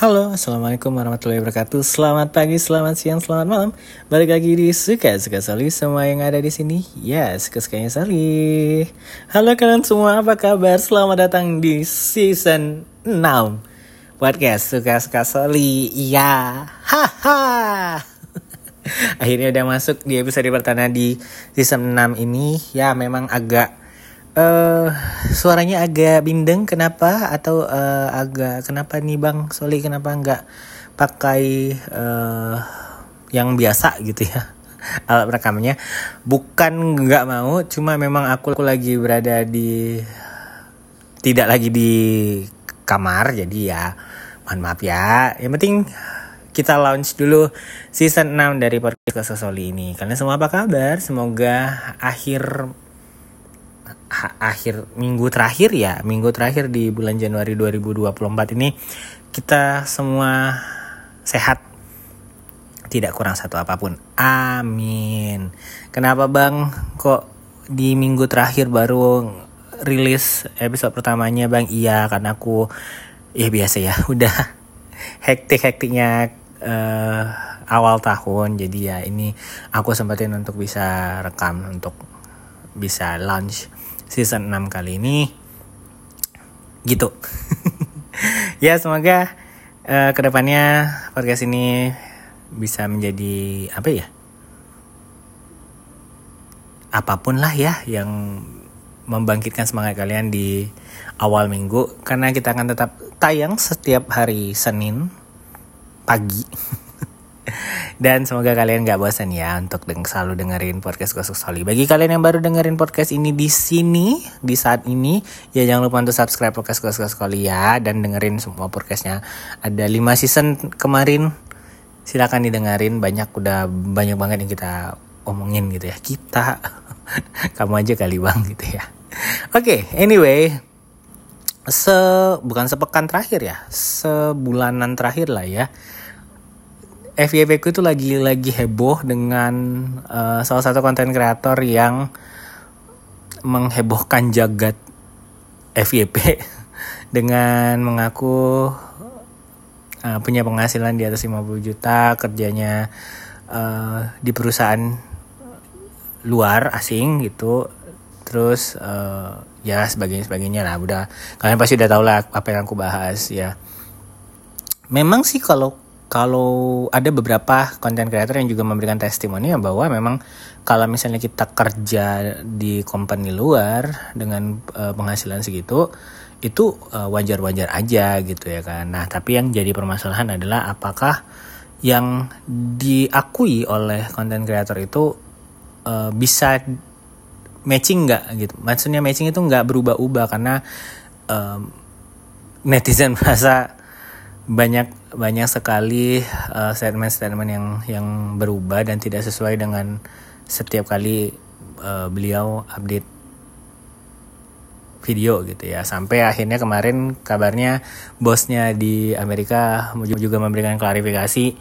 Halo, Assalamualaikum warahmatullahi wabarakatuh. Selamat pagi, selamat siang, selamat malam. Balik lagi di Suka Suka Soli Semua yang ada di sini. Ya, suka-sukanya Soli Halo kalian semua, apa kabar? Selamat datang di season 6 Podcast Suka Suka Soli Ya, haha. Akhirnya udah masuk di episode pertama di season 6 ini. Ya, memang agak uh, suaranya agak bindeng kenapa? Atau uh, agak kenapa nih bang? Soli kenapa nggak pakai uh, yang biasa gitu ya? Alat rekamannya. Bukan nggak mau cuma memang aku, aku lagi berada di tidak lagi di kamar jadi ya mohon maaf ya. Yang penting kita launch dulu season 6 dari podcast Soli ini. Kalian semua apa kabar? Semoga akhir akhir minggu terakhir ya, minggu terakhir di bulan Januari 2024 ini kita semua sehat tidak kurang satu apa pun. Amin. Kenapa Bang kok di minggu terakhir baru rilis episode pertamanya Bang? Iya, karena aku ya biasa ya, udah hektik-hektiknya uh, awal tahun. Jadi ya ini aku sempatin untuk bisa rekam untuk bisa launch season 6 kali ini. Gitu. Ya semoga uh, ke depannya podcast ini bisa menjadi apa ya apa pun lah ya yang membangkitkan semangat kalian di awal minggu. Karena kita akan tetap tayang setiap hari Senin pagi Dan semoga kalian gak bosan ya untuk deng selalu dengerin podcast Gosok Soli. Bagi kalian yang baru dengerin podcast ini di sini, di saat ini, ya jangan lupa untuk subscribe podcast Gosok Soli ya. Dan dengerin semua podcastnya. Ada 5 season kemarin. Silahkan didengerin, banyak udah banyak banget yang kita omongin gitu ya. Kita, kamu aja kali bang gitu ya. Oke, okay, anyway, se bukan sepekan terakhir ya, sebulanan terakhir lah ya FYP ku itu lagi lagi heboh dengan uh, salah satu konten kreator yang menghebohkan jagat FYP dengan mengaku uh, punya penghasilan di atas 50 juta kerjanya uh, di perusahaan luar asing gitu. Terus uh, ya sebagainya sebagainya lah. Udah kalian pasti udah tau lah apa yang aku bahas ya. Memang sih kalau kalau ada beberapa konten creator yang juga memberikan testimoni ya bahwa memang kalau misalnya kita kerja di company luar dengan uh, penghasilan segitu itu eh, wajar-wajar aja gitu ya kan. Nah, tapi yang jadi permasalahan adalah apakah yang diakui oleh konten creator itu uh, bisa matching nggak gitu. Maksudnya matching itu nggak berubah-ubah karena uh, netizen merasa banyak banyak sekali uh, statement-statement yang yang berubah dan tidak sesuai dengan setiap kali uh, beliau update video gitu ya. Sampai akhirnya kemarin kabarnya bosnya di Amerika juga memberikan klarifikasi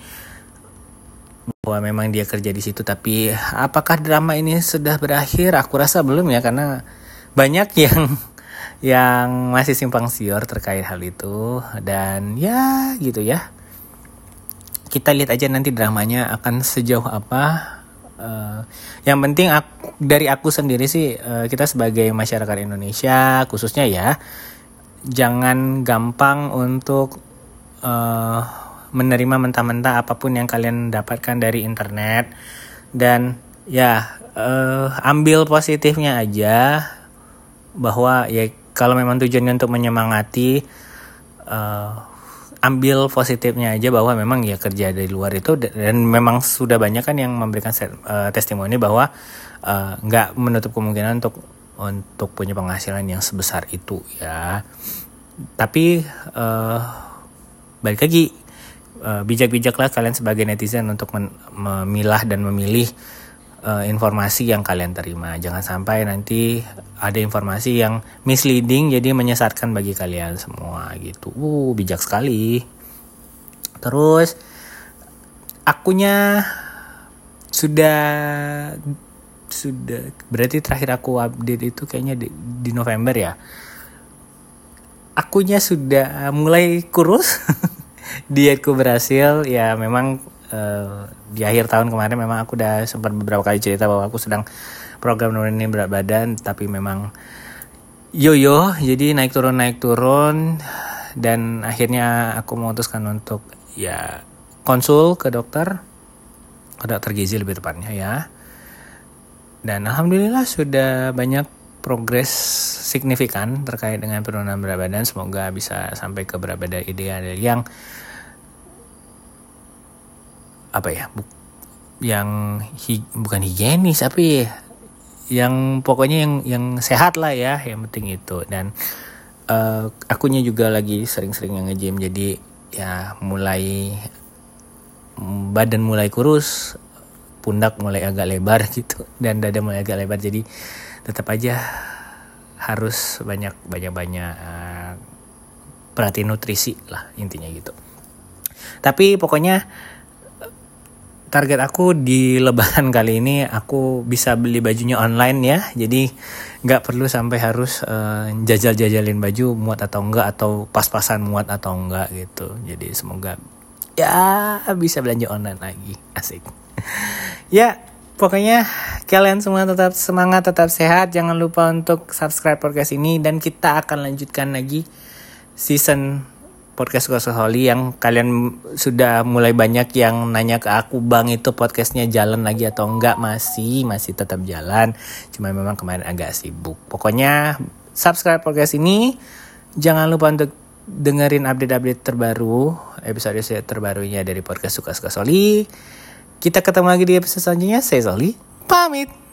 bahwa memang dia kerja di situ. Tapi apakah drama ini sudah berakhir? Aku rasa belum ya karena banyak yang yang masih simpang siur terkait hal itu. Dan ya gitu ya. Kita lihat aja nanti dramanya akan sejauh apa. Uh, yang penting aku, dari aku sendiri sih uh, kita sebagai masyarakat Indonesia khususnya ya jangan gampang untuk uh, menerima mentah-mentah apa pun yang kalian dapatkan dari internet. Dan ya uh, ambil positifnya aja bahwa ya kalau memang tujuannya untuk menyemangati uh, ambil positifnya aja bahwa memang ya kerja dari luar itu dan memang sudah banyak kan yang memberikan uh, testimoni bahwa uh, nggak menutup kemungkinan untuk untuk punya penghasilan yang sebesar itu ya. Tapi uh, balik lagi uh, bijak-bijaklah kalian sebagai netizen untuk memilah dan memilih uh, informasi yang kalian terima. Jangan sampai nanti ada informasi yang misleading jadi menyesatkan bagi kalian semua gitu. Uh, bijak sekali. Terus akunya sudah sudah berarti terakhir aku update itu kayaknya di, di November ya. Akunya sudah mulai kurus. dietku berhasil ya memang uh, di akhir tahun kemarin memang aku udah sempat beberapa kali cerita bahwa aku sedang program nurunin berat badan tapi memang yo-yo jadi naik turun naik turun dan akhirnya aku memutuskan untuk ya konsul ke dokter ke dokter gizi lebih tepatnya ya. Dan alhamdulillah sudah banyak progres signifikan terkait dengan penurunan berat badan. Semoga bisa sampai ke berat badan ideal yang apa ya bu, yang hi, bukan higienis tapi yang pokoknya yang yang sehat lah ya yang penting itu. Dan uh, akunya juga lagi sering-sering nge-gym jadi ya mulai badan mulai kurus pundak mulai agak lebar gitu dan dada mulai agak lebar. Jadi tetap aja harus banyak banyak banyak uh, perhatian nutrisi lah intinya gitu. Tapi pokoknya target aku di lebaran kali ini aku bisa beli bajunya online ya. Jadi nggak perlu sampai harus uh, jajal-jajalin baju muat atau enggak atau pas-pasan muat atau enggak gitu. Jadi semoga ya bisa belanja online lagi. Asik. Ya Pokoknya kalian semua tetap semangat, tetap sehat. Jangan lupa untuk subscribe podcast ini. Dan kita akan lanjutkan lagi season podcast Holly yang kalian sudah mulai banyak yang nanya ke aku bang itu podcastnya jalan lagi atau enggak? Masih masih tetap jalan. Cuma memang kemarin agak sibuk. Pokoknya subscribe podcast ini. Jangan lupa untuk dengerin update-update terbaru episode terbarunya dari podcast Suka Suka Soli kita ketemu lagi di episode selanjutnya. Saya Zoli, pamit.